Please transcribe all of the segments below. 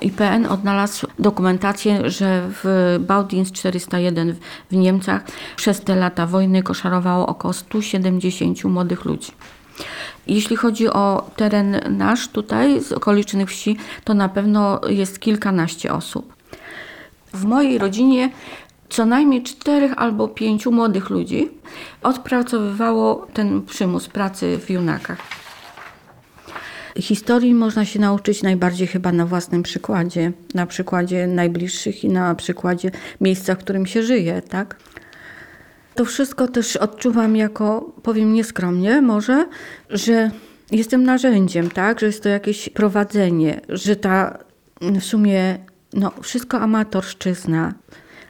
IPN odnalazł dokumentację, że w Baudins 401 w Niemcach przez te lata wojny koszarowało około 170 młodych ludzi. Jeśli chodzi o teren nasz tutaj z okolicznych wsi, to na pewno jest kilkanaście osób. W mojej rodzinie co najmniej czterech albo pięciu młodych ludzi odpracowywało ten przymus pracy w junakach. Historii można się nauczyć najbardziej chyba na własnym przykładzie, na przykładzie najbliższych i na przykładzie miejsca, w którym się żyje, tak? To wszystko też odczuwam jako, powiem nieskromnie może, że jestem narzędziem, tak? Że jest to jakieś prowadzenie, że ta w sumie no, wszystko amatorszczyzna,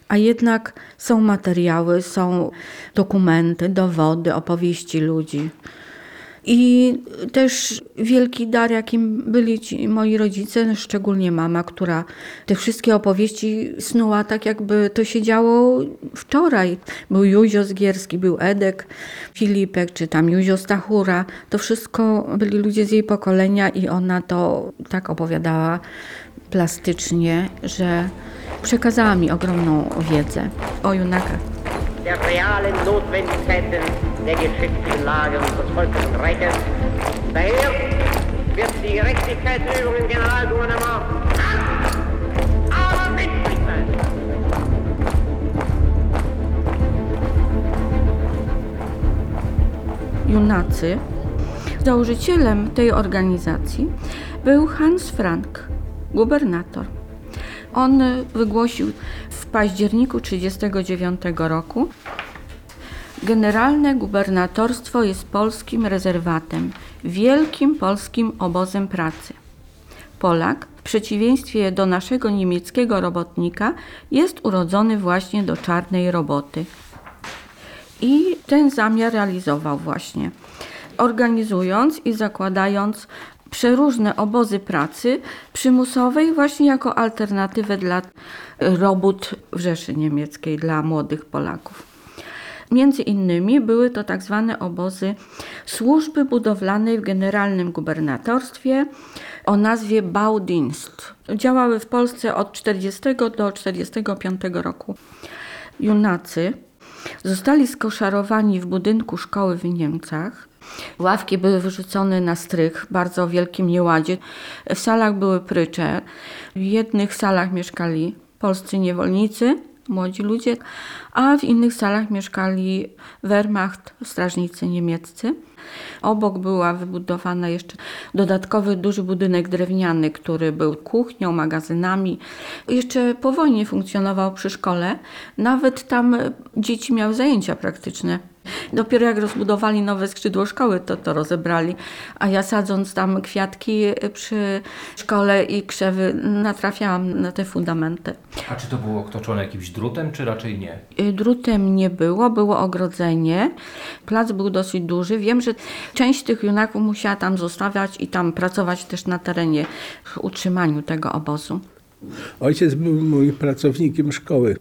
a jednak są materiały, są dokumenty, dowody, opowieści ludzi. I też wielki dar, jakim byli ci moi rodzice, szczególnie mama, która te wszystkie opowieści snuła tak, jakby to się działo wczoraj. Był Józio Zgierski, był Edek Filipek, czy tam Józio Stachura. To wszystko byli ludzie z jej pokolenia i ona to tak opowiadała plastycznie, że przekazała mi ogromną wiedzę o junakach. der realen Notwendigkeiten der geschichtlichen Lage unseres Volkes und Reiches. Daher wird die Gerechtigkeitsübung im Generalgouvernement ernst, aber menschlich sein. Junacy. Założycielem tej organizacji był Hans Frank, gubernator. On wygłosił w październiku 1939 roku Generalne gubernatorstwo jest polskim rezerwatem, wielkim polskim obozem pracy. Polak, w przeciwieństwie do naszego niemieckiego robotnika, jest urodzony właśnie do czarnej roboty. I ten zamiar realizował właśnie, organizując i zakładając przeróżne obozy pracy przymusowej właśnie jako alternatywę dla robót w Rzeszy Niemieckiej dla młodych Polaków. Między innymi były to tak zwane obozy służby budowlanej w generalnym gubernatorstwie o nazwie Baudienst. Działały w Polsce od 40 do 45 roku. Junacy zostali skoszarowani w budynku szkoły w Niemcach. Ławki były wyrzucone na strych w bardzo wielkim nieładzie. W salach były prycze. W jednych salach mieszkali polscy niewolnicy, młodzi ludzie, a w innych salach mieszkali Wehrmacht, strażnicy niemieccy. Obok była wybudowana jeszcze dodatkowy duży budynek drewniany, który był kuchnią, magazynami. Jeszcze po wojnie funkcjonował przy szkole. Nawet tam dzieci miały zajęcia praktyczne. Dopiero jak rozbudowali nowe skrzydło szkoły, to to rozebrali. A ja sadząc tam kwiatki przy szkole i krzewy, natrafiałam na te fundamenty. A czy to było otoczone jakimś drutem, czy raczej nie? Drutem nie było, było ogrodzenie. Plac był dosyć duży. Wiem, że część tych junaków musiała tam zostawiać i tam pracować też na terenie w utrzymaniu tego obozu. Ojciec był mój pracownikiem szkoły,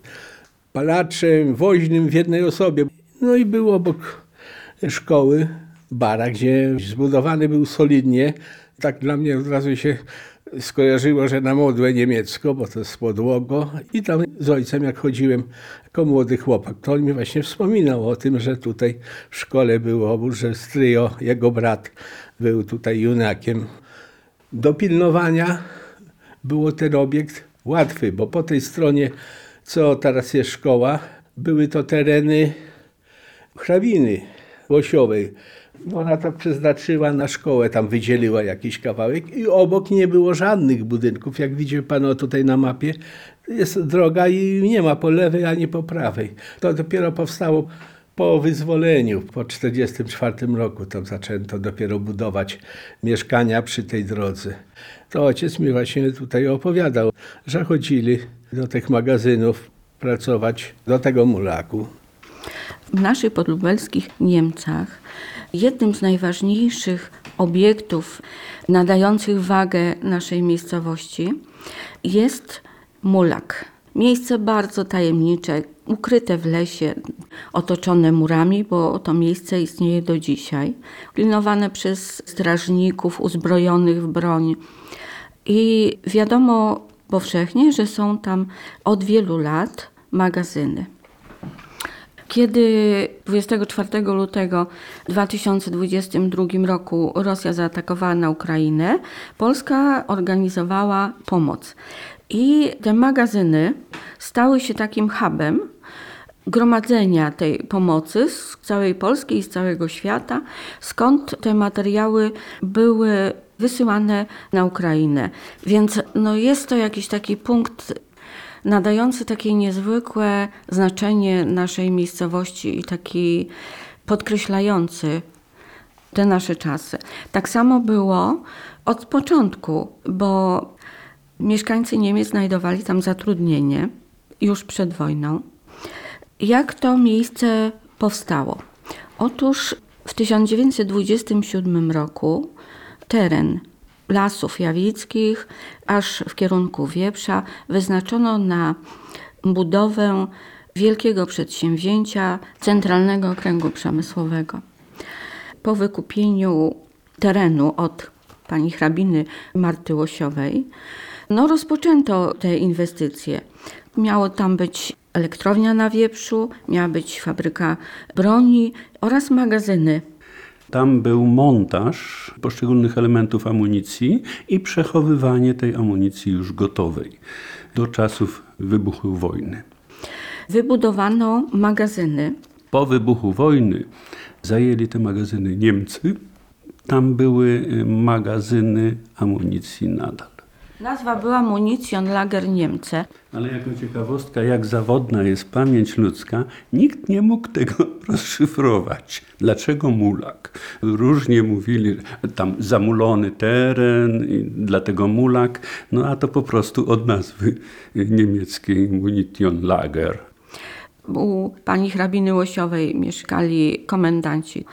palaczem, woźnym w jednej osobie. No i był obok szkoły barak, gdzie zbudowany był solidnie. Tak dla mnie od razu się skojarzyło, że na modłę niemiecko, bo to jest podłogo. I tam z ojcem, jak chodziłem jako młody chłopak, to on mi właśnie wspominał o tym, że tutaj w szkole był obóz, że stryjo, jego brat, był tutaj junakiem. Do pilnowania było ten obiekt łatwy, bo po tej stronie, co teraz jest szkoła, były to tereny hrabiny Łosiowej. Ona to przeznaczyła na szkołę, tam wydzieliła jakiś kawałek i obok nie było żadnych budynków. Jak widzi pan tutaj na mapie, jest droga i nie ma po lewej ani po prawej. To dopiero powstało po wyzwoleniu, po 1944 roku. Tam zaczęto dopiero budować mieszkania przy tej drodze. To ojciec mi właśnie tutaj opowiadał, że chodzili do tych magazynów pracować, do tego mulaku. W naszych podlubelskich Niemcach jednym z najważniejszych obiektów nadających wagę naszej miejscowości jest mulak. Miejsce bardzo tajemnicze, ukryte w lesie, otoczone murami, bo to miejsce istnieje do dzisiaj. Pilnowane przez strażników uzbrojonych w broń. I wiadomo, powszechnie, że są tam od wielu lat magazyny. Kiedy 24 lutego 2022 roku Rosja zaatakowała na Ukrainę, Polska organizowała pomoc. I te magazyny stały się takim hubem gromadzenia tej pomocy z całej Polski i z całego świata, skąd te materiały były wysyłane na Ukrainę. Więc no jest to jakiś taki punkt nadający takie niezwykłe znaczenie naszej miejscowości i taki podkreślający te nasze czasy. Tak samo było od początku, bo mieszkańcy Niemiec znajdowali tam zatrudnienie już przed wojną. Jak to miejsce powstało? Otóż w 1927 roku teren lasów jawickich, aż w kierunku Wieprza, wyznaczono na budowę wielkiego przedsięwzięcia Centralnego Okręgu Przemysłowego. Po wykupieniu terenu od pani hrabiny Marty Łosiowej, no rozpoczęto te inwestycje. Miało tam być elektrownia na Wieprzu, miała być fabryka broni oraz magazyny tam był montaż poszczególnych elementów amunicji i przechowywanie tej amunicji już gotowej do czasów wybuchu wojny. Wybudowano magazyny. Po wybuchu wojny zajęli te magazyny Niemcy. Tam były y, magazyny amunicji nadal. Nazwa była Munition Lager Niemce. Ale jako ciekawostka, jak zawodna jest pamięć ludzka, nikt nie mógł tego rozszyfrować. Dlaczego mulak? Różnie mówili, tam zamulony teren, dlatego mulak, no a to po prostu od nazwy niemieckiej Munition Lager. U pani hrabiny Łosiowej mieszkali komendanci,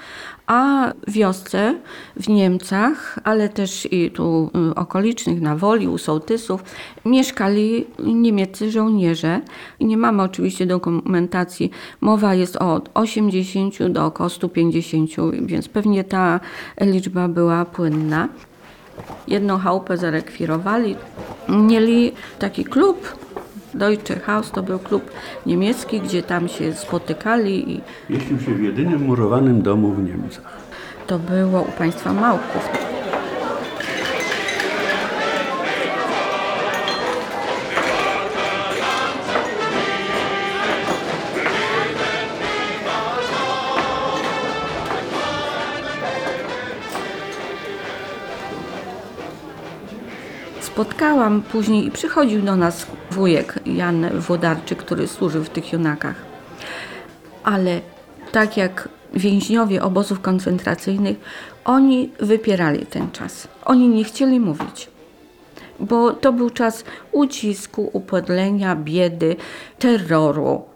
a w wiosce w Niemcach, ale też i tu y, okolicznych, na Woli, u sołtysów, mieszkali niemieccy żołnierze. Nie mamy oczywiście dokumentacji. Mowa jest od 80 do około 150, więc pewnie ta liczba była płynna. Jedną chałupę zarekwirowali. Mieli taki klub Deutsche Haus to był klub niemiecki, gdzie tam się spotykali i Mieścił się w jedynym murowanym domu w Niemcach. to było u państwa Małków. Spotkałam później i przychodził do nas wujek Jan Włodarczyk, który służył w tych junakach. Ale tak jak więźniowie obozów koncentracyjnych, oni wypierali ten czas. Oni nie chcieli mówić, bo to był czas ucisku, upodlenia, biedy, terroru.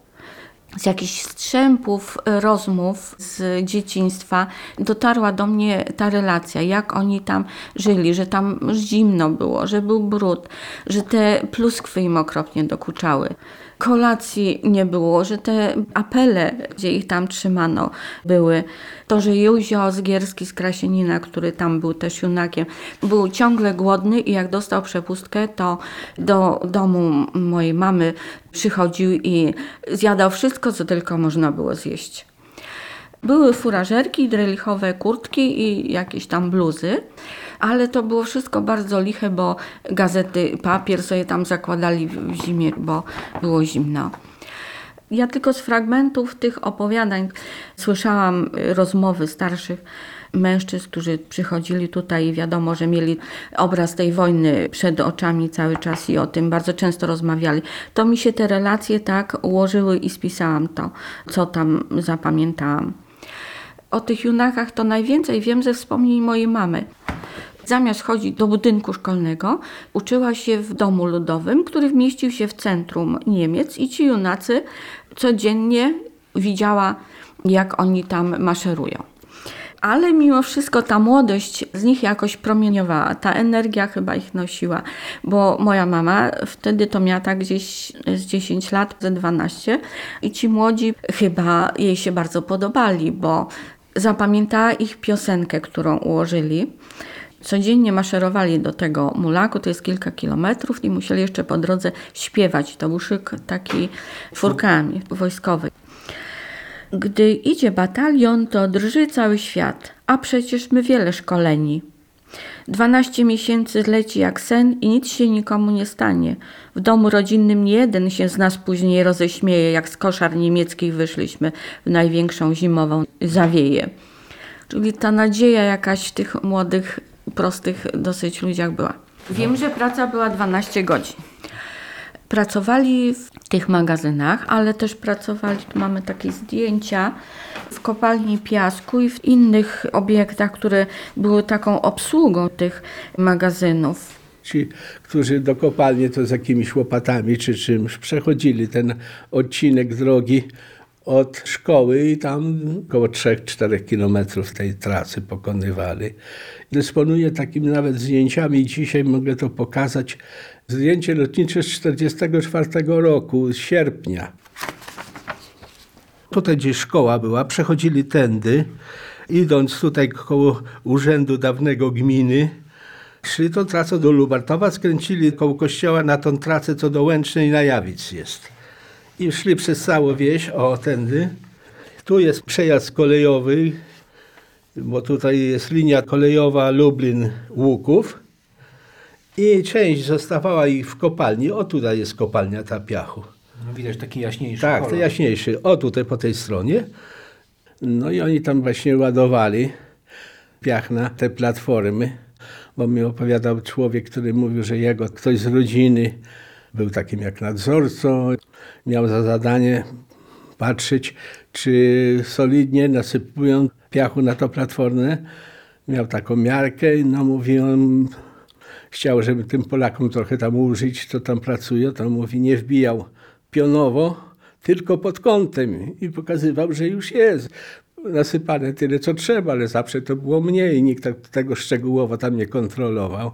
Z jakichś strzępów rozmów z dzieciństwa dotarła do mnie ta relacja, jak oni tam żyli, że tam zimno było, że był brud, że te pluskwy im okropnie dokuczały. Kolacji nie było, że te apele, gdzie ich tam trzymano, były. To, że Józio Zgierski z Krasienina, który tam był też junakiem, był ciągle głodny i jak dostał przepustkę, to do domu mojej mamy przychodził i zjadał wszystko, co tylko można było zjeść. Były furażerki, drelichowe kurtki i jakieś tam bluzy, ale to było wszystko bardzo liche, bo gazety, papier sobie tam zakładali w zimie, bo było zimno. Ja tylko z fragmentów tych opowiadań słyszałam y, rozmowy starszych mężczyzn, którzy przychodzili tutaj i wiadomo, że mieli obraz tej wojny przed oczami cały czas i o tym bardzo często rozmawiali. To mi się te relacje tak ułożyły i spisałam to, co tam zapamiętałam. O tych junakach to najwięcej wiem ze wspomnień mojej mamy. Zamiast chodzić do budynku szkolnego, uczyła się w domu ludowym, który mieścił się w centrum Niemiec i ci junacy codziennie widziała, jak oni tam maszerują. Ale mimo wszystko ta młodość z nich jakoś promieniowała, ta energia chyba ich nosiła, bo moja mama wtedy to miała tak gdzieś z 10 lat, ze 12 i ci młodzi chyba jej się bardzo podobali, bo zapamiętała ich piosenkę, którą ułożyli. Codziennie maszerowali do tego mulaku, to jest kilka kilometrów i musieli jeszcze po drodze śpiewać. To był szyk taki czwórkami wojskowy. Gdy idzie batalion, to drży cały świat, a przecież my wiele szkoleni. Dwanaście miesięcy leci jak sen i nic się nikomu nie stanie. W domu rodzinnym nie jeden się z nas później roześmieje, jak z koszar niemieckich wyszliśmy w największą zimową zawieję. Czyli ta nadzieja jakaś w tych młodych, prostych dosyć ludziach była. Wiem, że praca była 12 godzin. Pracowali w tych magazynach, ale też pracowali, tu mamy takie zdjęcia, w kopalni piasku i w innych obiektach, które były taką obsługą tych magazynów. Ci, którzy do kopalni to z jakimiś łopatami czy czymś przechodzili ten odcinek drogi od szkoły i tam około 3-4 kilometrów tej trasy pokonywali. Dysponuję takimi nawet zdjęciami i dzisiaj mogę to pokazać. Zdjęcie lotnicze z 1944 roku, z sierpnia. Tutaj gdzieś szkoła była, przechodzili tędy, idąc tutaj koło urzędu dawnego gminy, szli tą trasą do Lubartowa, skręcili koło kościoła na tą trasę, co do Łęcznej na Jawic jest. I szli przez całą wieś, o tędy. Tu jest przejazd kolejowy, bo tutaj jest linia kolejowa Lublin-Łuków. I część zostawała ich w kopalni. O, tutaj jest kopalnia ta piachu. No widać taki jaśniejszy Tak, kolor. to jaśniejszy. O, tutaj po tej stronie. No i oni tam właśnie ładowali piach na te platformy, bo mi opowiadał człowiek, który mówił, że jego ktoś z rodziny był takim jak nadzorcą, miał za zadanie patrzeć, czy solidnie nasypują piachu na tą platformę. Miał taką miarkę, no mówi on, chciał, żeby tym Polakom trochę tam użyć, co tam pracują, to mówi, nie wbijał pionowo, tylko pod kątem i pokazywał, że już jest nasypane tyle, co trzeba, ale zawsze to było mniej, nikt tak- tego szczegółowo tam nie kontrolował.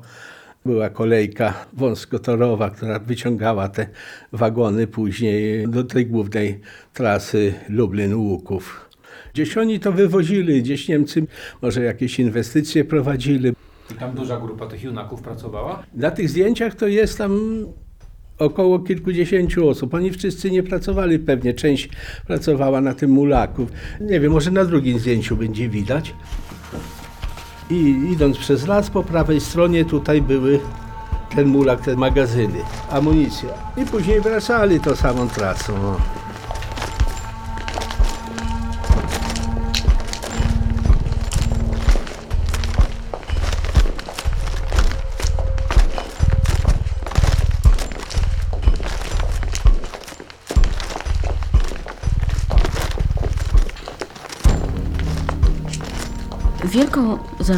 Była kolejka wąskotorowa, która wyciągała te wagony później do tej głównej trasy Lublin-Łuków. Gdzieś oni to wywozili, gdzieś Niemcy może jakieś inwestycje prowadzili. I tam duża grupa tych junaków pracowała? Na tych zdjęciach to jest tam około kilkudziesięciu osób. Oni wszyscy nie pracowali pewnie, część pracowała na tym mulaku. Nie wiem, może na drugim zdjęciu będzie widać. I idąc przez las po prawej stronie tutaj były ten mulak, te magazyny, amunicja. I później wracali tą samą trasą.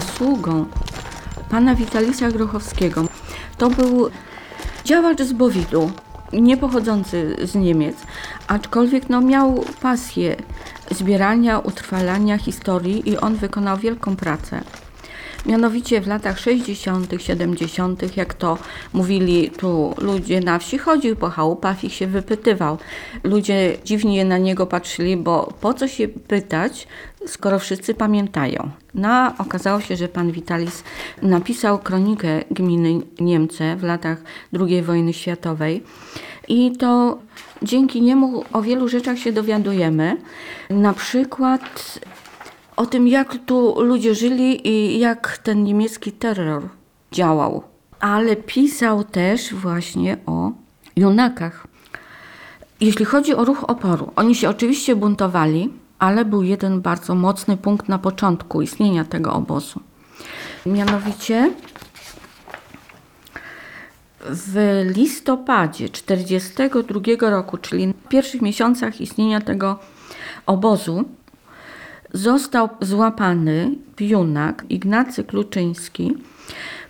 Zasługą pana Witalisa Grochowskiego to był działacz z Bowidu, nie pochodzący z Niemiec, aczkolwiek no, miał pasję zbierania, utrwalania historii i on wykonał wielką pracę. Mianowicie w latach 60., 70., jak to mówili tu ludzie na wsi, chodził po chałupach i się wypytywał. Ludzie dziwnie na niego patrzyli, bo po co się pytać, skoro wszyscy pamiętają. No, okazało się, że pan Witalis napisał kronikę gminy Niemce w latach II wojny światowej i to dzięki niemu o wielu rzeczach się dowiadujemy. Na przykład o tym, jak tu ludzie żyli i jak ten niemiecki terror działał. Ale pisał też właśnie o junakach. Jeśli chodzi o ruch oporu, oni się oczywiście buntowali, ale był jeden bardzo mocny punkt na początku istnienia tego obozu. Mianowicie w listopadzie 1942 roku, czyli w pierwszych miesiącach istnienia tego obozu, został złapany junak Ignacy Kluczyński.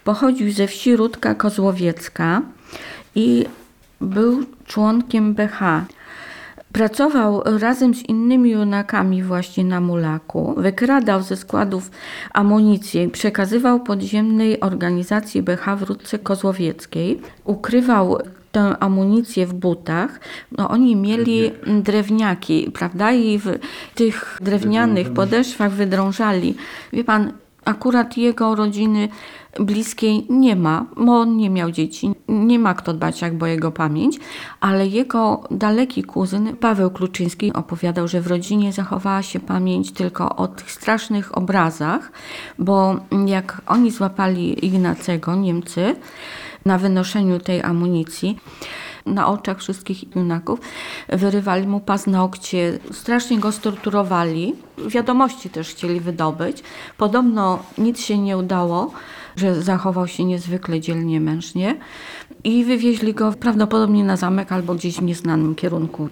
Pochodził ze wsi Rudka Kozłowiecka i był członkiem BH. Pracował razem z innymi junakami właśnie na Mulaku, wykradał ze składów amunicję, przekazywał podziemnej organizacji BH w Rudce Kozłowieckiej, ukrywał tę amunicję w butach. No, oni mieli drewniaki, prawda? I w tych drewnianych podeszwach wydrążali. Wie pan, Akurat jego rodziny bliskiej nie ma, bo on nie miał dzieci, nie ma kto dbać jakby o jego pamięć, ale jego daleki kuzyn Paweł Kluczyński opowiadał, że w rodzinie zachowała się pamięć tylko o tych strasznych obrazach, bo jak oni złapali Ignacego, Niemcy, na wynoszeniu tej amunicji, na oczach wszystkich junaków, wyrywali mu paznokcie, strasznie go storturowali. Wiadomości też chcieli wydobyć. Podobno nic się nie udało, że zachował się niezwykle dzielnie, mężnie i wywieźli go prawdopodobnie na zamek albo gdzieś w nieznanym kierunku.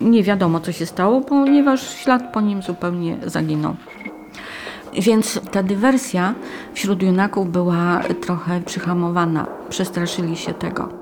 Nie wiadomo, co się stało, ponieważ ślad po nim zupełnie zaginął. Więc ta dywersja wśród junaków była trochę przyhamowana. Przestraszyli się tego.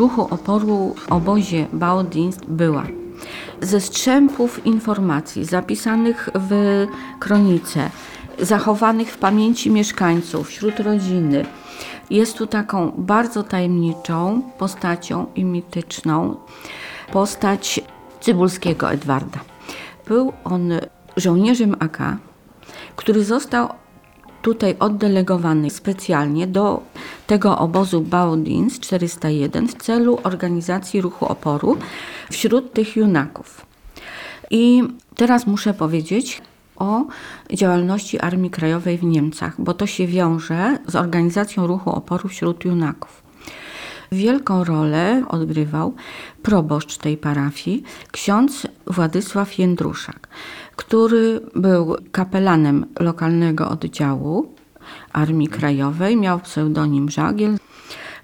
Ruchu oporu w obozie Baudienst była. Ze strzępów informacji zapisanych w kronice, zachowanych w pamięci mieszkańców, wśród rodziny, jest tu taką bardzo tajemniczą postacią i mityczną postać Cybulskiego Edwarda. Był on żołnierzem AK, który został tutaj oddelegowany specjalnie do tego obozu Baudins 401 w celu organizacji ruchu oporu wśród tych junaków. I teraz muszę powiedzieć o działalności Armii Krajowej w Niemcach, bo to się wiąże z organizacją ruchu oporu wśród junaków. Wielką rolę odgrywał proboszcz tej parafii, ksiądz Władysław Jędruszak, który był kapelanem lokalnego oddziału Armii Krajowej, miał pseudonim Żagiel.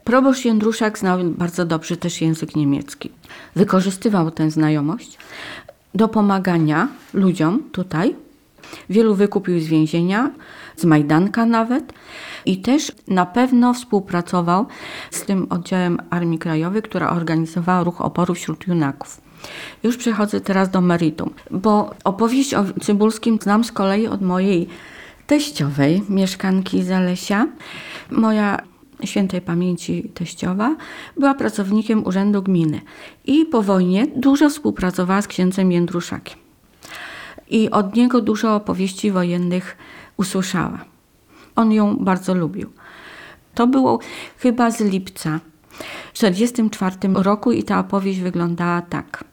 Proboszcz Jędruszak znał bardzo dobrze też język niemiecki. Wykorzystywał tę znajomość do pomagania ludziom tutaj. Wielu wykupił z więzienia, z Majdanka nawet. I też na pewno współpracował z tym oddziałem Armii Krajowej, która organizowała ruch oporu wśród junaków. Już przechodzę teraz do meritum, bo opowieść o Cybulskim znam z kolei od mojej teściowej, mieszkanki Zalesia. Moja świętej pamięci teściowa była pracownikiem Urzędu Gminy i po wojnie dużo współpracowała z księdzem Jędruszakiem. I od niego dużo opowieści wojennych usłyszała. On ją bardzo lubił. To było chyba z lipca w 1944 roku i ta opowieść wyglądała tak.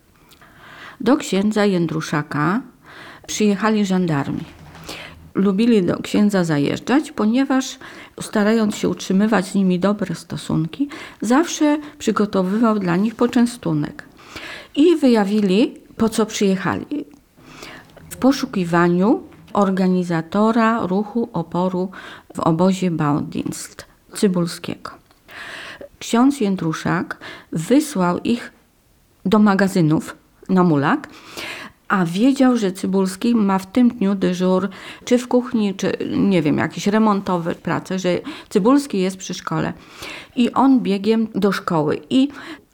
Do księdza Jędruszaka przyjechali żandarmi. Lubili do księdza zajeżdżać, ponieważ starając się utrzymywać z nimi dobre stosunki, zawsze przygotowywał dla nich poczęstunek. I wyjawili, po co przyjechali. W poszukiwaniu organizatora ruchu oporu w obozie Baudienst Cybulskiego. Ksiądz Jędruszak wysłał ich do magazynów na Mulak, a wiedział, że Cybulski ma w tym dniu dyżur, czy w kuchni, czy nie wiem, jakieś remontowe prace, że Cybulski jest przy szkole. I on biegiem do szkoły i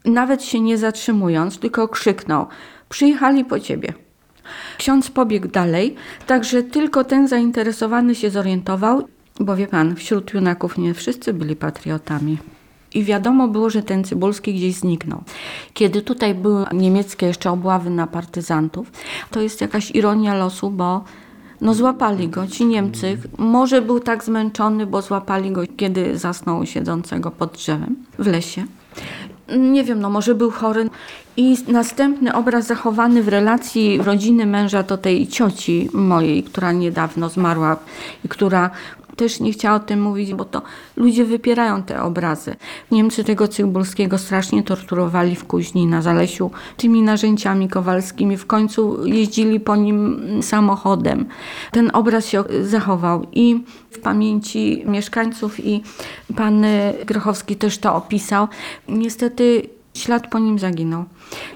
nawet się nie zatrzymując, tylko krzyknął: Przyjechali po ciebie. Ksiądz pobiegł dalej, także tylko ten zainteresowany się zorientował, bo wie pan, wśród junaków nie wszyscy byli patriotami. I wiadomo było, że ten Cybulski gdzieś zniknął. Kiedy tutaj były niemieckie jeszcze obławy na partyzantów, to jest jakaś ironia losu, bo no złapali go ci Niemcy. Może był tak zmęczony, bo złapali go, kiedy zasnął siedzącego pod drzewem w lesie. Nie wiem, no może był chory. I następny obraz zachowany w relacji rodziny męża do tej cioci mojej, która niedawno zmarła i która też nie chciała o tym mówić, bo to ludzie wypierają te obrazy. Niemcy tego Cybulskiego strasznie torturowali w Kuźni na Zalesiu tymi narzędziami kowalskimi. W końcu jeździli po nim samochodem. Ten obraz się zachował i w pamięci mieszkańców i pan Grochowski też to opisał. Niestety ślad po nim zaginął.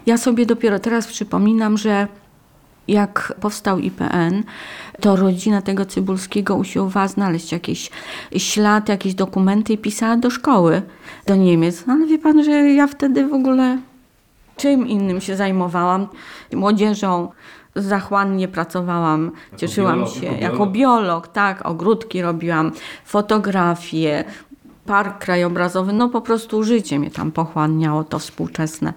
Ja sobie dopiero teraz przypominam, że jak powstał IPN, to rodzina tego Cybulskiego usiłowała znaleźć jakiś ślad, jakieś dokumenty i pisała do szkoły, do Niemiec. No, ale wie pan, że ja wtedy w ogóle Czym innym się zajmowałam? Młodzieżą. Zachłannie pracowałam, cieszyłam biolog, się jako jako biolog? biolog, tak, ogródki robiłam, fotografie, park krajobrazowy, no po prostu życie mnie tam pochłaniało, to współczesne.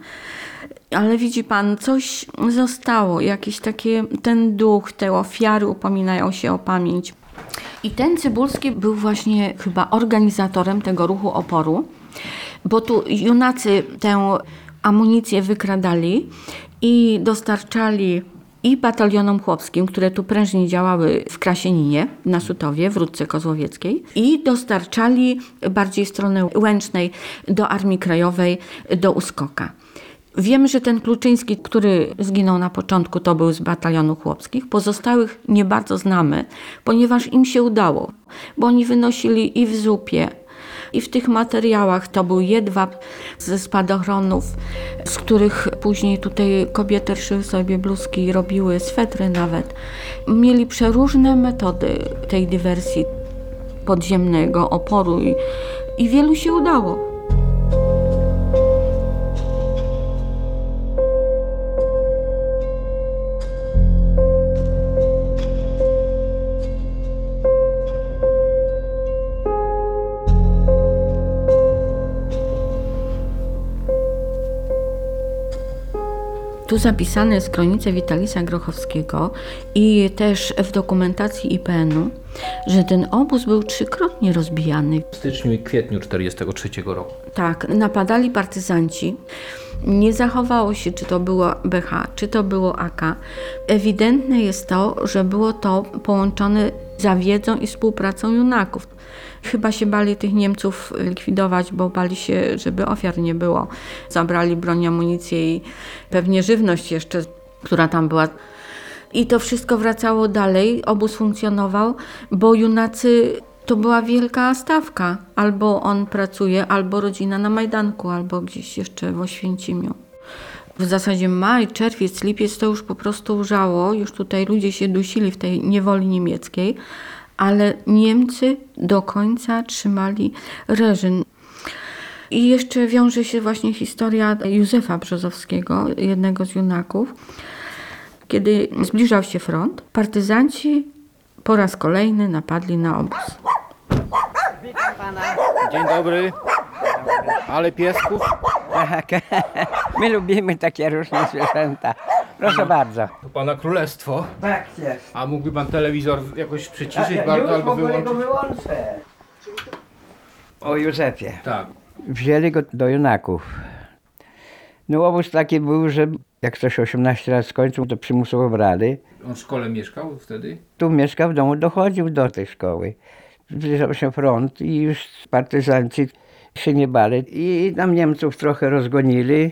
Ale widzi pan, coś zostało, jakiś taki ten duch, te ofiary upominają się o pamięć. I ten Cybulski był właśnie chyba organizatorem tego ruchu oporu, bo tu junacy tę amunicję wykradali i dostarczali i batalionom chłopskim, które tu prężnie działały w Krasieninie, na Sutowie, w Rudce Kozłowieckiej i dostarczali bardziej stronę Łęcznej do Armii Krajowej, do Uskoka. Wiemy, że ten Kluczyński, który zginął na początku, to był z batalionu chłopskich. Pozostałych nie bardzo znamy, ponieważ im się udało, bo oni wynosili i w zupie, i w tych materiałach to był jedwab ze spadochronów, z których później tutaj kobiety szyły sobie bluzki, robiły swetry nawet. Mieli przeróżne metody tej dywersji podziemnego oporu i, i wielu się udało. Tu zapisane jest kronicę Witalisa Grochowskiego i też w dokumentacji IPN-u, że ten obóz był trzykrotnie rozbijany. W styczniu i kwietniu 1943 roku. Tak, napadali partyzanci. Nie zachowało się, czy to było BH, czy to było AK. Ewidentne jest to, że było to połączone zawiedzą i współpracą junaków. Chyba się bali tych Niemców likwidować, bo bali się, żeby ofiar nie było. Zabrali broń, amunicję i pewnie żywność jeszcze, która tam była. I to wszystko wracało dalej, obóz funkcjonował, bo junacy to była wielka stawka. Albo on pracuje, albo rodzina na Majdanku, albo gdzieś jeszcze w Oświęcimiu. W zasadzie maj, czerwiec, lipiec to już po prostu żało, już tutaj ludzie się dusili w tej niewoli niemieckiej, ale Niemcy do końca trzymali reżim. I jeszcze wiąże się właśnie historia Józefa Brzozowskiego, jednego z junaków. Kiedy zbliżał się front, partyzanci po raz kolejny napadli na obóz. Dzień dobry. Ale piesków? Tak. My lubimy takie różne zwierzęta. Proszę bardzo. To pana królestwo. Tak jest. A mógłby pan telewizor jakoś przyciszyć bardzo albo wyłączyć? wyłączę. O Józefie. Tak. Wzięli go do junaków. No obóz taki był, że jak ktoś 18 lat skończył, to przymusowo brali. On w szkole mieszkał wtedy? Tu mieszkał w domu, dochodził do tej szkoły. Zbliżał się front i już partyzanci się nie bali. I tam Niemców trochę rozgonili.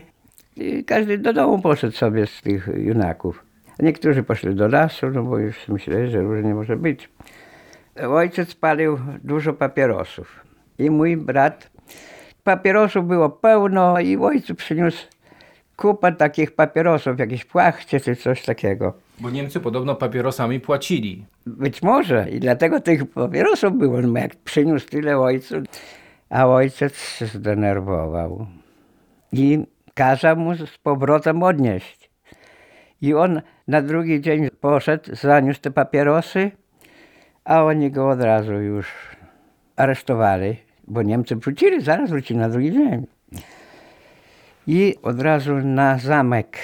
I każdy do domu poszedł sobie z tych junaków. Niektórzy poszli do lasu, no bo już myśleli, że różnie może być. Ojciec palił dużo papierosów. I mój brat, papierosów było pełno i ojcu przyniósł kupę takich papierosów, jakieś płachcie czy coś takiego. Bo Niemcy podobno papierosami płacili. Być może i dlatego tych papierosów było, no jak przyniósł tyle ojcu, a ojciec się zdenerwował i kazał mu z powrotem odnieść. I on na drugi dzień poszedł, zaniósł te papierosy, a oni go od razu już aresztowali, bo Niemcy wrócili, zaraz wrócili na drugi dzień. I od razu na zamek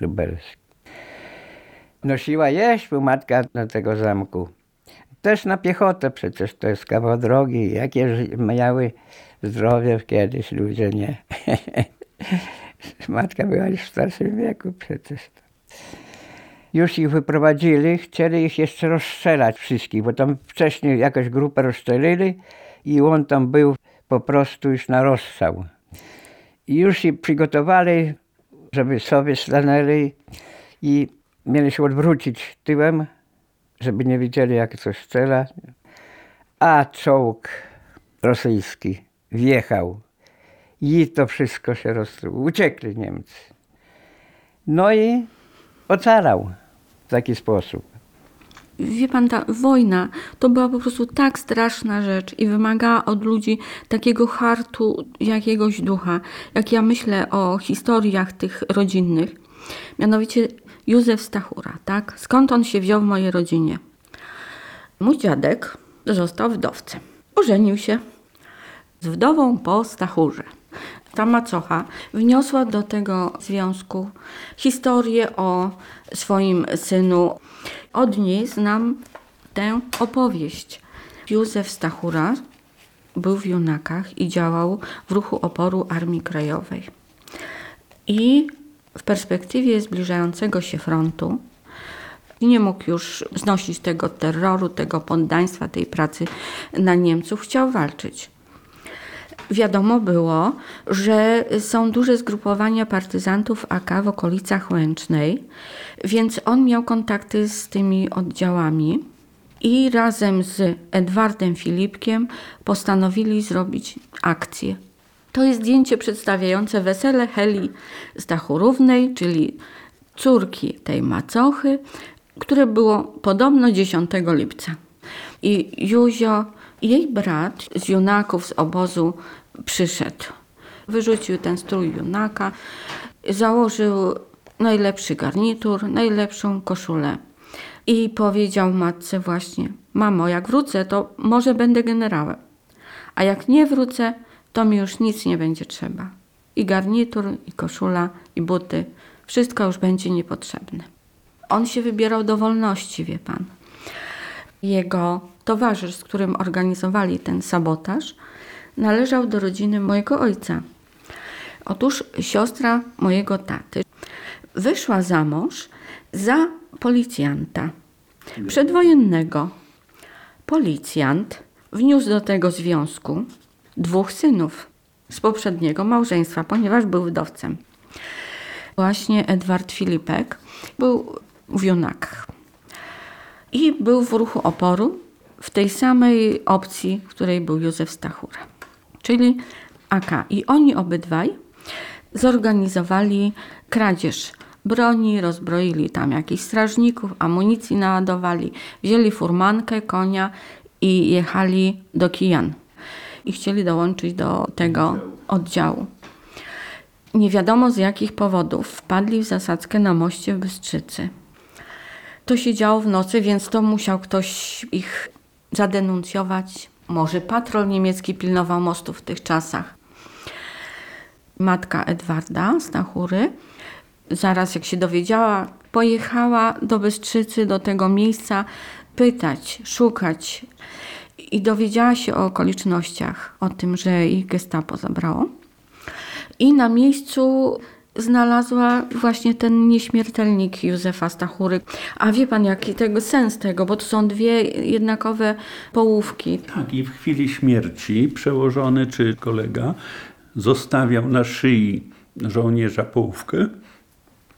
lubelski. Nosiła jeść, bo matka do tego zamku. Też na piechotę przecież to jest kawał drogi. Jakie miały zdrowie kiedyś ludzie, nie? Matka była już w starszym wieku przecież. Już ich wyprowadzili, chcieli ich jeszcze rozstrzelać wszystkich, bo tam wcześniej jakąś grupę rozstrzelili i on tam był po prostu już na rozstrzał. I już się przygotowali, żeby sobie stanęli i mieli się odwrócić tyłem, żeby nie widzieli, jak coś strzela. A czołg rosyjski wjechał i to wszystko się roztruło. Uciekli Niemcy. No i ocalał w taki sposób. Wie pan, ta wojna to była po prostu tak straszna rzecz i wymagała od ludzi takiego hartu, jakiegoś ducha. Jak ja myślę o historiach tych rodzinnych, mianowicie Józef Stachura, tak? Skąd on się wziął w mojej rodzinie? Mój dziadek został wdowcem. Ożenił się z wdową po Stachurze. Ta macocha wniosła do tego związku historię o swoim synu. Od niej znam tę opowieść. Józef Stachura był w Junakach i działał w ruchu oporu Armii Krajowej. I w perspektywie zbliżającego się frontu nie mógł już znosić tego terroru, tego poddaństwa, tej pracy na Niemców, chciał walczyć. Wiadomo było, że są duże zgrupowania partyzantów AK w okolicach Łęcznej, więc on miał kontakty z tymi oddziałami i razem z Edwardem Filipkiem postanowili zrobić akcję. To jest zdjęcie przedstawiające wesele Heli Stachurównej, czyli córki tej macochy, które było podobno 10 lipca. I Józio, jej brat z junaków z obozu przyszedł. Wyrzucił ten strój junaka, założył najlepszy garnitur, najlepszą koszulę. I powiedział matce właśnie, mamo, jak wrócę, to może będę generałem. A jak nie wrócę, to mi już nic nie będzie trzeba. I garnitur, i koszula, i buty, wszystko już będzie niepotrzebne. On się wybierał do wolności, wie pan. Jego towarzysz, z którym organizowali ten sabotaż, należał do rodziny mojego ojca. Otóż siostra mojego taty wyszła za mąż za policjanta przedwojennego. Policjant wniósł do tego związku dwóch synów z poprzedniego małżeństwa, ponieważ był wdowcem. Właśnie Edward Filipek był w Junakach i był w ruchu oporu w tej samej opcji, w której był Józef Stachura, czyli AK. I oni obydwaj zorganizowali kradzież broni, rozbroili tam jakichś strażników, amunicji naładowali, wzięli furmankę, konia i jechali do Kijan. I chcieli dołączyć do tego oddziału. Nie wiadomo z jakich powodów wpadli w zasadzkę na moście w Bystrzycy. To się działo w nocy, więc to musiał ktoś ich zadenuncjować. Może patrol niemiecki pilnował mostu w tych czasach. Matka Edwarda Stachury, zaraz jak się dowiedziała, pojechała do Bystrzycy, do tego miejsca, pytać, szukać. I dowiedziała się o okolicznościach, o tym, że ich gestapo zabrało. I na miejscu znalazła właśnie ten nieśmiertelnik Józefa Stachury. A wie pan, jaki tego sens tego, bo to są dwie jednakowe połówki. Tak, i w chwili śmierci przełożony czy kolega zostawiał na szyi żołnierza połówkę,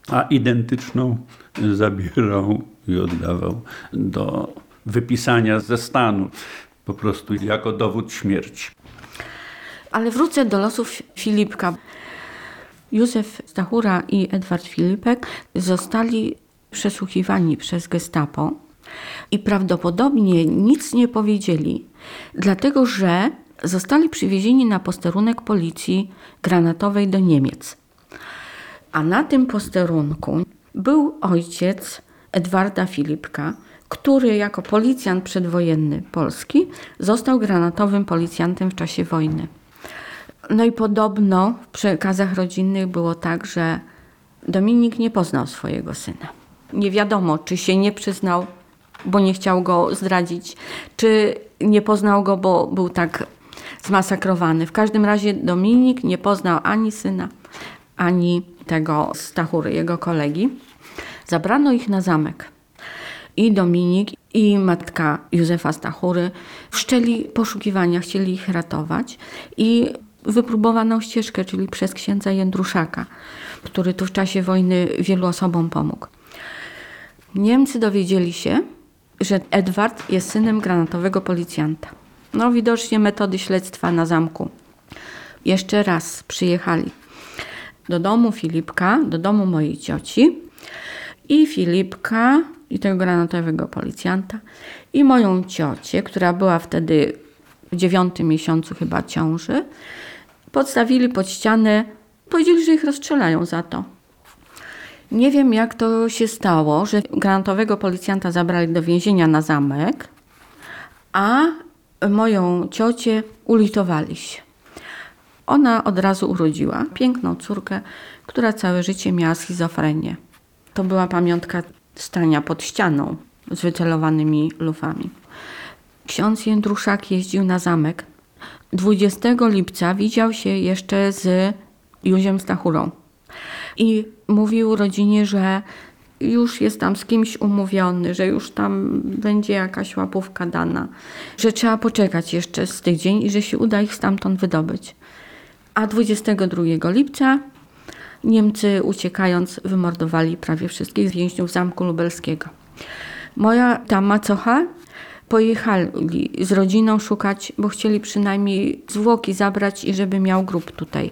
a identyczną zabierał i oddawał do wypisania ze stanu, po prostu jako dowód śmierci. Ale wrócę do losów Filipka. Józef Stachura i Edward Filipek zostali przesłuchiwani przez gestapo i prawdopodobnie nic nie powiedzieli, dlatego że zostali przywiezieni na posterunek policji granatowej do Niemiec. A na tym posterunku był ojciec Edwarda Filipka, który jako policjant przedwojenny Polski został granatowym policjantem w czasie wojny. No i podobno w przekazach rodzinnych było tak, że Dominik nie poznał swojego syna. Nie wiadomo, czy się nie przyznał, bo nie chciał go zdradzić, czy nie poznał go, bo był tak zmasakrowany. W każdym razie Dominik nie poznał ani syna, ani tego Stachury, jego kolegi. Zabrano ich na zamek. I Dominik, i matka Józefa Stachury wszczęli poszukiwania, chcieli ich ratować i wypróbowaną ścieżkę, czyli przez księdza Jędruszaka, który tu w czasie wojny wielu osobom pomógł. Niemcy dowiedzieli się, że Edward jest synem granatowego policjanta. No widocznie metody śledztwa na zamku. Jeszcze raz przyjechali do domu Filipka, do domu mojej cioci i Filipka i tego granatowego policjanta i moją ciocię, która była wtedy w dziewiątym miesiącu chyba ciąży, podstawili pod ścianę, powiedzieli, że ich rozstrzelają za to. Nie wiem, jak to się stało, że granatowego policjanta zabrali do więzienia na zamek, a moją ciocię ulitowali się. Ona od razu urodziła piękną córkę, która całe życie miała schizofrenię. To była pamiątka stania pod ścianą z wycelowanymi lufami. Ksiądz Jędruszak jeździł na zamek. 20 lipca widział się jeszcze z Józiem Stachurą. I mówił rodzinie, że już jest tam z kimś umówiony, że już tam będzie jakaś łapówka dana, że trzeba poczekać jeszcze z tydzień i że się uda ich stamtąd wydobyć. A 22 lipca Niemcy uciekając wymordowali prawie wszystkich więźniów Zamku Lubelskiego. Moja ta macocha pojechali z rodziną szukać, bo chcieli przynajmniej zwłoki zabrać i żeby miał grób tutaj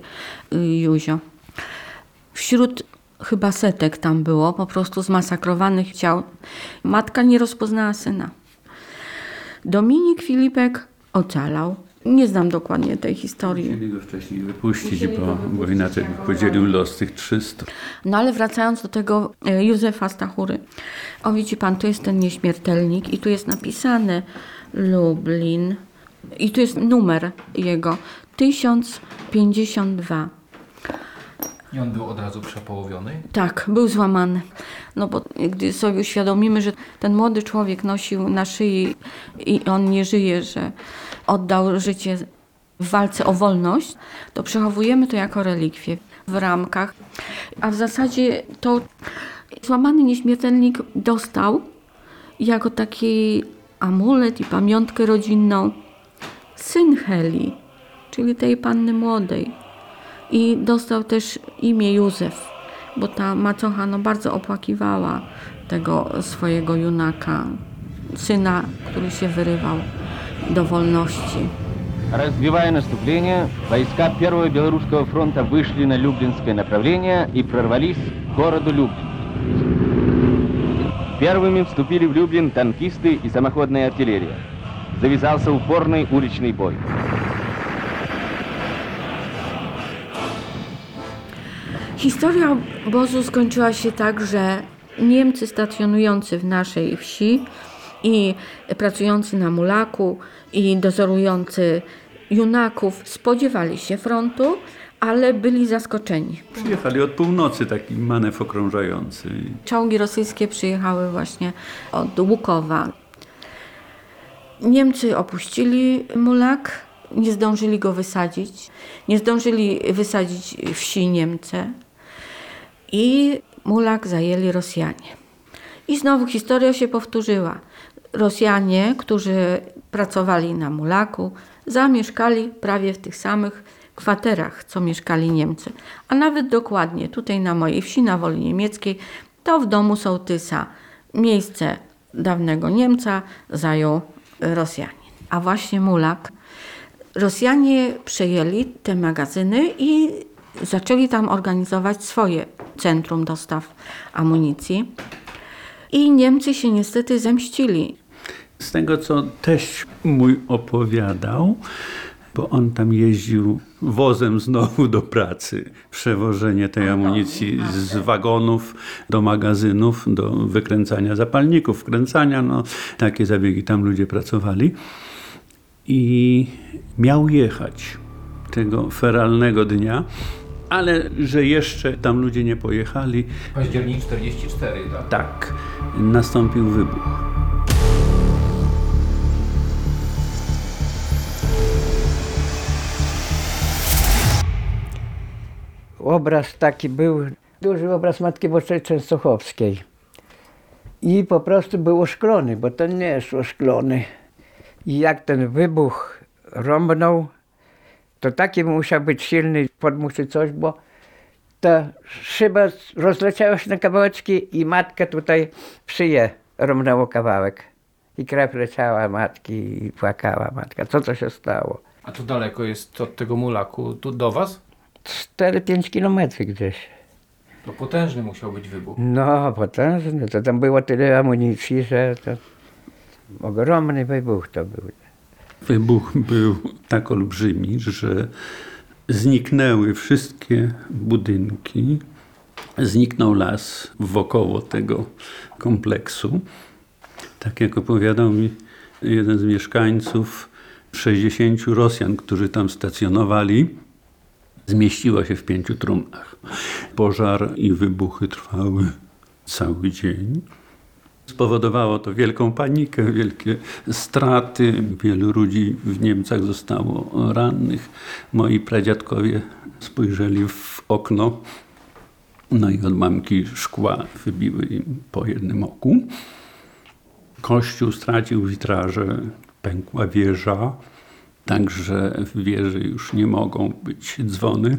y, Józio. Wśród chyba setek tam było po prostu zmasakrowanych ciał. Matka nie rozpoznała syna. Dominik Filipek ocalał. Nie znam dokładnie tej historii. Chcieli go wcześniej wypuścić, bo, bo inaczej by podzielił los tych 300. No ale wracając do tego e, Józefa Stachury. O widzi pan, tu jest ten nieśmiertelnik i tu jest napisane Lublin i tu jest numer jego 1052. I on był od razu przepołowiony. Tak, był złamany. No bo gdy sobie uświadomimy, że ten młody człowiek nosił na szyi i on nie żyje, że oddał życie w walce o wolność, to przechowujemy to jako relikwię w ramkach. A w zasadzie to złamany nieśmiertelnik dostał jako taki amulet i pamiątkę rodzinną syn Heli, czyli tej panny młodej I dostał też imię Józef, bo ta macocha no, bardzo opłakiwała tego swojego junaka, syna, który się wyrywał do wolności. Разбивая наступление, войска Первого Белорусского фронта вышли на Люблинское направление и прорвались к городу Люблин. Первыми вступили в Люблин танкисты и самоходная артиллерия. Завязался упорный уличный бой. Historia obozu skończyła się tak, że Niemcy stacjonujący w naszej wsi i pracujący na mulaku i dozorujący junaków spodziewali się frontu, ale byli zaskoczeni. Przyjechali od północy taki manewr okrążający. Czołgi rosyjskie przyjechały właśnie od Łukowa. Niemcy opuścili Mulak, nie zdążyli go wysadzić, nie zdążyli wysadzić wsi Niemcy i Mulak zajęli Rosjanie. I znowu historia się powtórzyła. Rosjanie, którzy pracowali na Mulaku, zamieszkali prawie w tych samych kwaterach, co mieszkali Niemcy. A nawet dokładnie tutaj na mojej wsi, na Woli Niemieckiej, to w domu sołtysa miejsce dawnego Niemca zajął Rosjanin. A właśnie Mulak, Rosjanie przejęli te magazyny i zaczęli tam organizować swoje centrum dostaw amunicji. I Niemcy się niestety zemścili. Z tego, co teść mój opowiadał, bo on tam jeździł wozem znowu do pracy. Przewożenie tej amunicji z wagonów do magazynów, do wykręcania zapalników, wkręcania, no takie zabiegi tam ludzie pracowali. I miał jechać tego feralnego dnia, ale że jeszcze tam ludzie nie pojechali, Październik 44, tak? tak, nastąpił wybuch. Obraz taki był, duży obraz Matki Bożej Częstochowskiej. I po prostu był oszklony, bo to nie jest oszklony. I jak ten wybuch rąbnął, to taki musiał być silny podmuch czy coś, bo ta szyba rozleciała się na kawałeczki i matka tutaj szyję rąbnęło kawałek. I krew leciała matki i płakała matka. Co to się stało? A tu daleko jest od tego mulaku, tu do was? 4-5 kilometrów gdzieś. To potężny musiał być wybuch. No, potężny. To tam było tyle amunicji, że to ogromny wybuch to był. Wybuch był tak olbrzymi, że zniknęły wszystkie budynki, zniknął las wokoło tego kompleksu. Tak jak opowiadał mi jeden z mieszkańców, 60 Rosjan, którzy tam stacjonowali, zmieściło się w pięciu trumnach. Pożar i wybuchy trwały cały dzień. Spowodowało to wielką panikę, wielkie straty. Wielu ludzi w Niemcach zostało rannych. Moi pradziadkowie spojrzeli w okno, no i odłamki szkła wybiły im po jednym oku. Kościół stracił witraże, pękła wieża, także w wieży już nie mogą być dzwony.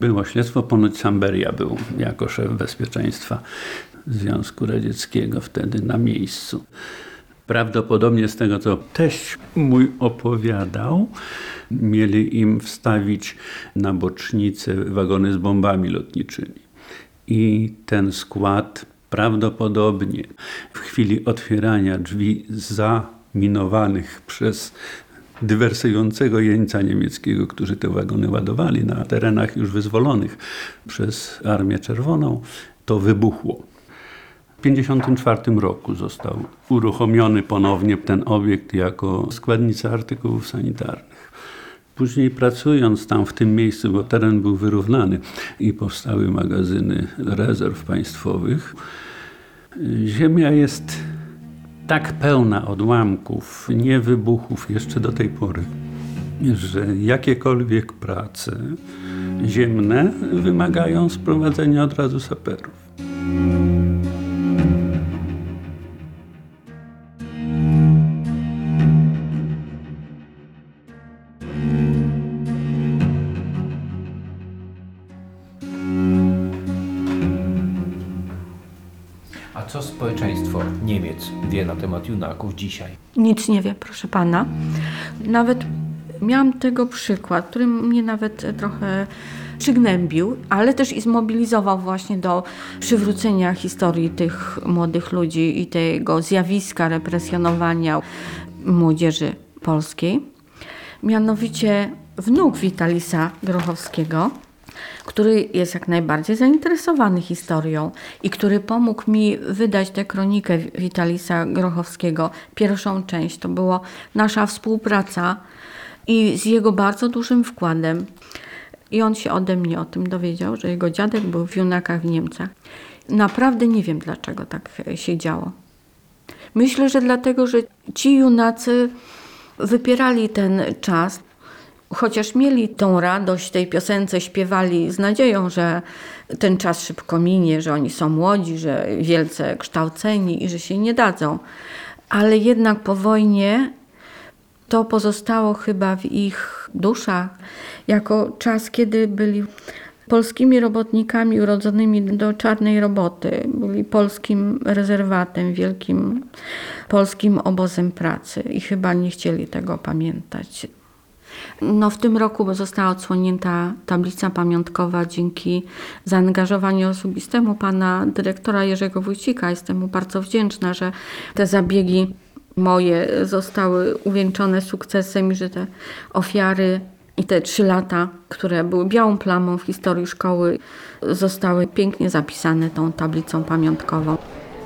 Było śledztwo, ponoć Samberia był jako szef bezpieczeństwa Związku Radzieckiego wtedy na miejscu. Prawdopodobnie z tego, co teść mój opowiadał, mieli im wstawić na bocznicę wagony z bombami lotniczymi. I ten skład prawdopodobnie w chwili otwierania drzwi zaminowanych przez dywersującego jeńca niemieckiego, którzy te wagony ładowali na terenach już wyzwolonych przez Armię Czerwoną, to wybuchło. W 1954 roku został uruchomiony ponownie ten obiekt jako składnica artykułów sanitarnych. Później pracując tam w tym miejscu, bo teren był wyrównany i powstały magazyny rezerw państwowych, ziemia jest tak pełna odłamków, nie wybuchów jeszcze do tej pory, że jakiekolwiek prace ziemne wymagają sprowadzenia od razu saperów. Wie na temat junaków dzisiaj? Nic nie wie, proszę pana. Nawet miałam tego przykład, który mnie nawet trochę przygnębił, ale też i zmobilizował właśnie do przywrócenia historii tych młodych ludzi i tego zjawiska represjonowania młodzieży polskiej. Mianowicie wnuk Witalisa Grochowskiego, który jest jak najbardziej zainteresowany historią i który pomógł mi wydać tę kronikę Witalisa Grochowskiego. Pierwszą część to była nasza współpraca i z jego bardzo dużym wkładem. I on się ode mnie o tym dowiedział, że jego dziadek był w Junakach w Niemczech. Naprawdę nie wiem, dlaczego tak się działo. Myślę, że dlatego, że ci junacy wypierali ten czas, chociaż mieli tą radość tej piosence, śpiewali z nadzieją, że ten czas szybko minie, że oni są młodzi, że wielce kształceni i że się nie dadzą. Ale jednak po wojnie to pozostało chyba w ich duszach jako czas, kiedy byli polskimi robotnikami urodzonymi do czarnej roboty. Byli polskim rezerwatem, wielkim polskim obozem pracy i chyba nie chcieli tego pamiętać. No, w tym roku została odsłonięta tablica pamiątkowa dzięki zaangażowaniu osobistemu pana dyrektora Jerzego Wójcika. Jestem mu bardzo wdzięczna, że te zabiegi moje zostały uwieńczone sukcesem i że te ofiary i te trzy lata, które były białą plamą w historii szkoły, zostały pięknie zapisane tą tablicą pamiątkową.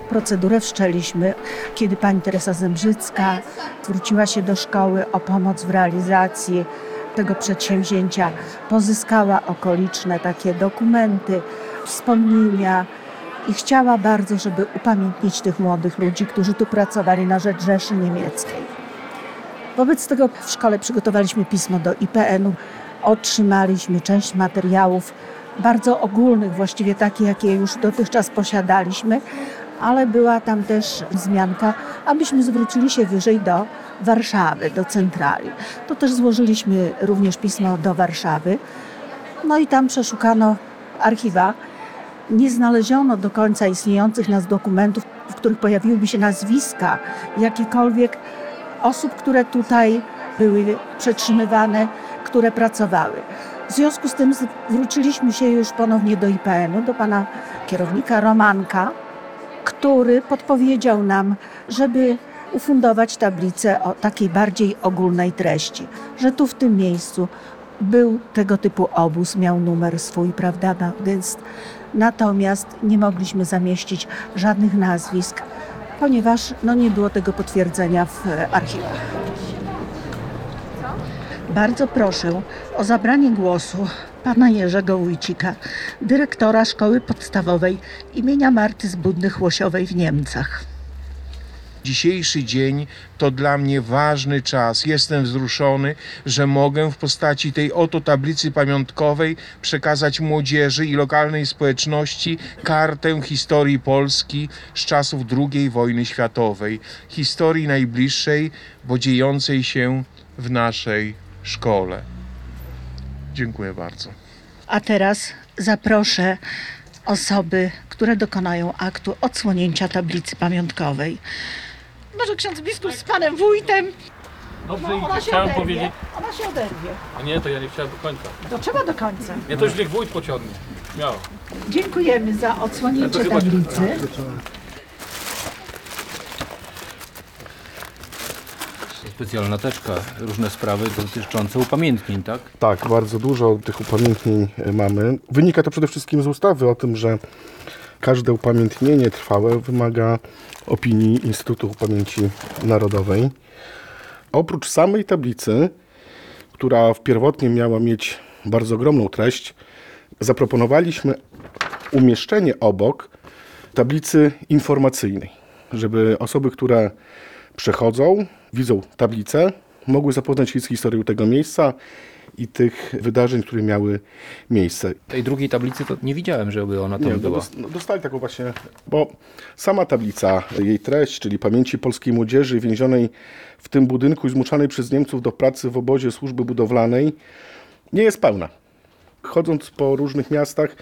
Procedurę wszczęliśmy, kiedy pani Teresa Zembrzycka zwróciła się do szkoły o pomoc w realizacji tego przedsięwzięcia. Pozyskała okoliczne takie dokumenty, wspomnienia i chciała bardzo, żeby upamiętnić tych młodych ludzi, którzy tu pracowali na rzecz Rzeszy Niemieckiej. Wobec tego w szkole przygotowaliśmy pismo do IPN-u, otrzymaliśmy część materiałów bardzo ogólnych, właściwie takie, jakie już dotychczas posiadaliśmy, ale była tam też wzmianka, abyśmy zwrócili się wyżej do Warszawy, do centrali. To też złożyliśmy również pismo do Warszawy. No i tam przeszukano archiwa. Nie znaleziono do końca istniejących nas dokumentów, w których pojawiłyby się nazwiska jakiekolwiek osób, które tutaj były przetrzymywane, które pracowały. W związku z tym zwróciliśmy się już ponownie do IPN-u, do pana kierownika Romanka, który podpowiedział nam, żeby ufundować tablicę o takiej bardziej ogólnej treści, że tu w tym miejscu był tego typu obóz, miał numer swój, prawda, gest. Natomiast nie mogliśmy zamieścić żadnych nazwisk, ponieważ no, nie było tego potwierdzenia w e, archiwach. Bardzo proszę o zabranie głosu pana Jerzego Wójcika, dyrektora Szkoły Podstawowej imienia Marty Zbudnych-Łosiowej w Niemcach. Dzisiejszy dzień to dla mnie ważny czas. Jestem wzruszony, że mogę w postaci tej oto tablicy pamiątkowej przekazać młodzieży i lokalnej społeczności kartę historii Polski z czasów II wojny światowej, historii najbliższej, bo dziejącej się w naszej szkole. Dziękuję bardzo. A teraz zaproszę osoby, które dokonają aktu odsłonięcia tablicy pamiątkowej. Może ksiądz biskup z panem wójtem? Dobrze, No, ona i się chciałem oderwie. powiedzieć. Ona się oderwie. A nie, to ja nie chciałem do końca. To trzeba do końca. Nie, to już niech wójt pociągnie. Śmiało. Dziękujemy za odsłonięcie tablicy. Specjalna teczka, różne sprawy dotyczące upamiętnień, tak? Tak, bardzo dużo tych upamiętnień e, mamy. Wynika to przede wszystkim z ustawy o tym, że każde upamiętnienie trwałe wymaga opinii Instytutu Pamięci Narodowej. Oprócz samej tablicy, która pierwotnie miała mieć bardzo ogromną treść, zaproponowaliśmy umieszczenie obok tablicy informacyjnej, żeby osoby, które przechodzą, widzą tablicę, mogły zapoznać się z historią tego miejsca i tych wydarzeń, które miały miejsce. Tej drugiej tablicy to nie widziałem, żeby ona tam Nie, no była. no dostali taką właśnie, bo sama tablica, jej treść, czyli pamięci polskiej młodzieży więzionej w tym budynku i zmuszanej przez Niemców do pracy w obozie służby budowlanej, nie jest pełna. Chodząc po różnych miastach,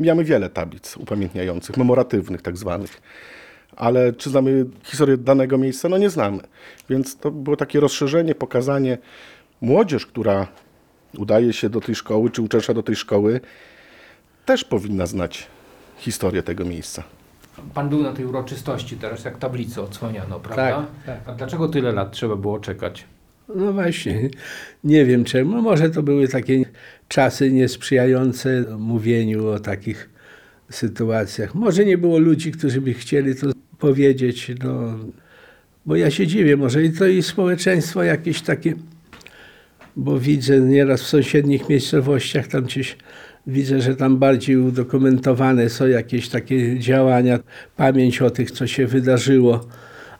mijamy wiele tablic upamiętniających, memoratywnych tak zwanych. Ale czy znamy historię danego miejsca? No nie znamy. Więc to było takie rozszerzenie, pokazanie młodzież, która udaje się do tej szkoły, czy uczęszcza do tej szkoły, też powinna znać historię tego miejsca. Pan był na tej uroczystości teraz, jak tablicę odsłaniano, prawda? tak. A dlaczego tyle lat trzeba było czekać? No właśnie, nie wiem czemu. Może to były takie czasy niesprzyjające mówieniu o takich sytuacjach. Może nie było ludzi, którzy by chcieli to powiedzieć, no, bo ja się dziwię, może i to i społeczeństwo jakieś takie, bo widzę nieraz w sąsiednich miejscowościach, tam gdzieś widzę, że tam bardziej udokumentowane są jakieś takie działania, pamięć o tych, co się wydarzyło,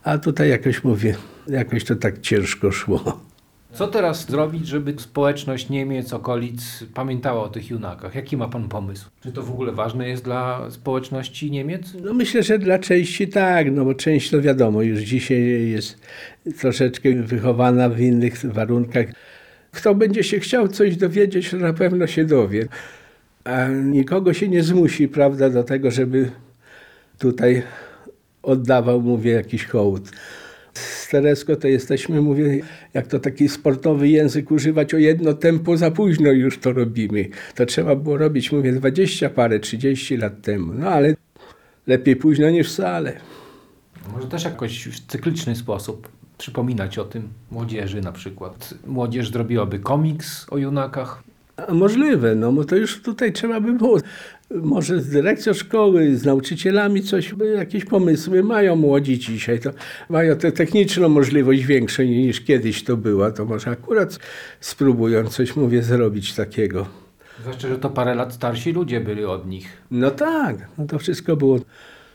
a tutaj jakoś mówię, jakoś to tak ciężko szło. Co teraz zrobić, żeby społeczność Niemiec, okolic pamiętała o tych junakach? Jaki ma pan pomysł? Czy to w ogóle ważne jest dla społeczności Niemiec? No myślę, że dla części tak, no bo część to wiadomo, już dzisiaj jest troszeczkę wychowana w innych warunkach. Kto będzie się chciał coś dowiedzieć, to na pewno się dowie. A nikogo się nie zmusi, prawda, do tego, żeby tutaj oddawał, mówię, jakiś hołd. Z Teresko to jesteśmy, mówię, jak to taki sportowy język używać, o jedno tempo za późno już to robimy. To trzeba było robić, mówię, 20 parę, 30 lat temu. No ale lepiej późno niż wcale. Może też jakoś w cykliczny sposób przypominać o tym młodzieży na przykład. Młodzież zrobiłaby komiks o junakach. A możliwe, no bo to już tutaj trzeba by było. Może z dyrekcją szkoły, z nauczycielami coś, jakieś pomysły mają młodzi dzisiaj. To mają tę techniczną możliwość większą niż kiedyś to była. To może akurat spróbują coś, mówię, zrobić takiego. Zwłaszcza, że to parę lat starsi ludzie byli od nich. No tak, no to wszystko było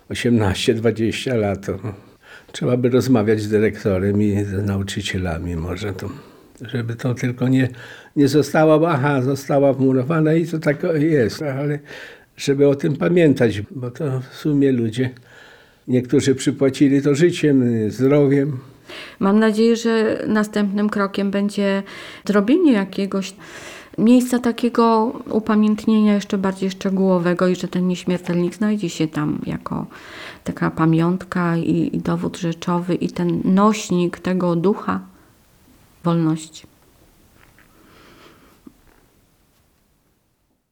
18-20 lat. Trzeba by rozmawiać z dyrektorem i z nauczycielami może to, żeby to tylko nie, nie została, aha, została wmurowana i to tak jest, ale żeby o tym pamiętać, bo to w sumie ludzie, niektórzy przypłacili to życiem, zdrowiem. Mam nadzieję, że następnym krokiem będzie zrobienie jakiegoś miejsca takiego upamiętnienia jeszcze bardziej szczegółowego i że ten nieśmiertelnik znajdzie się tam jako taka pamiątka i, i dowód rzeczowy i ten nośnik tego ducha wolności.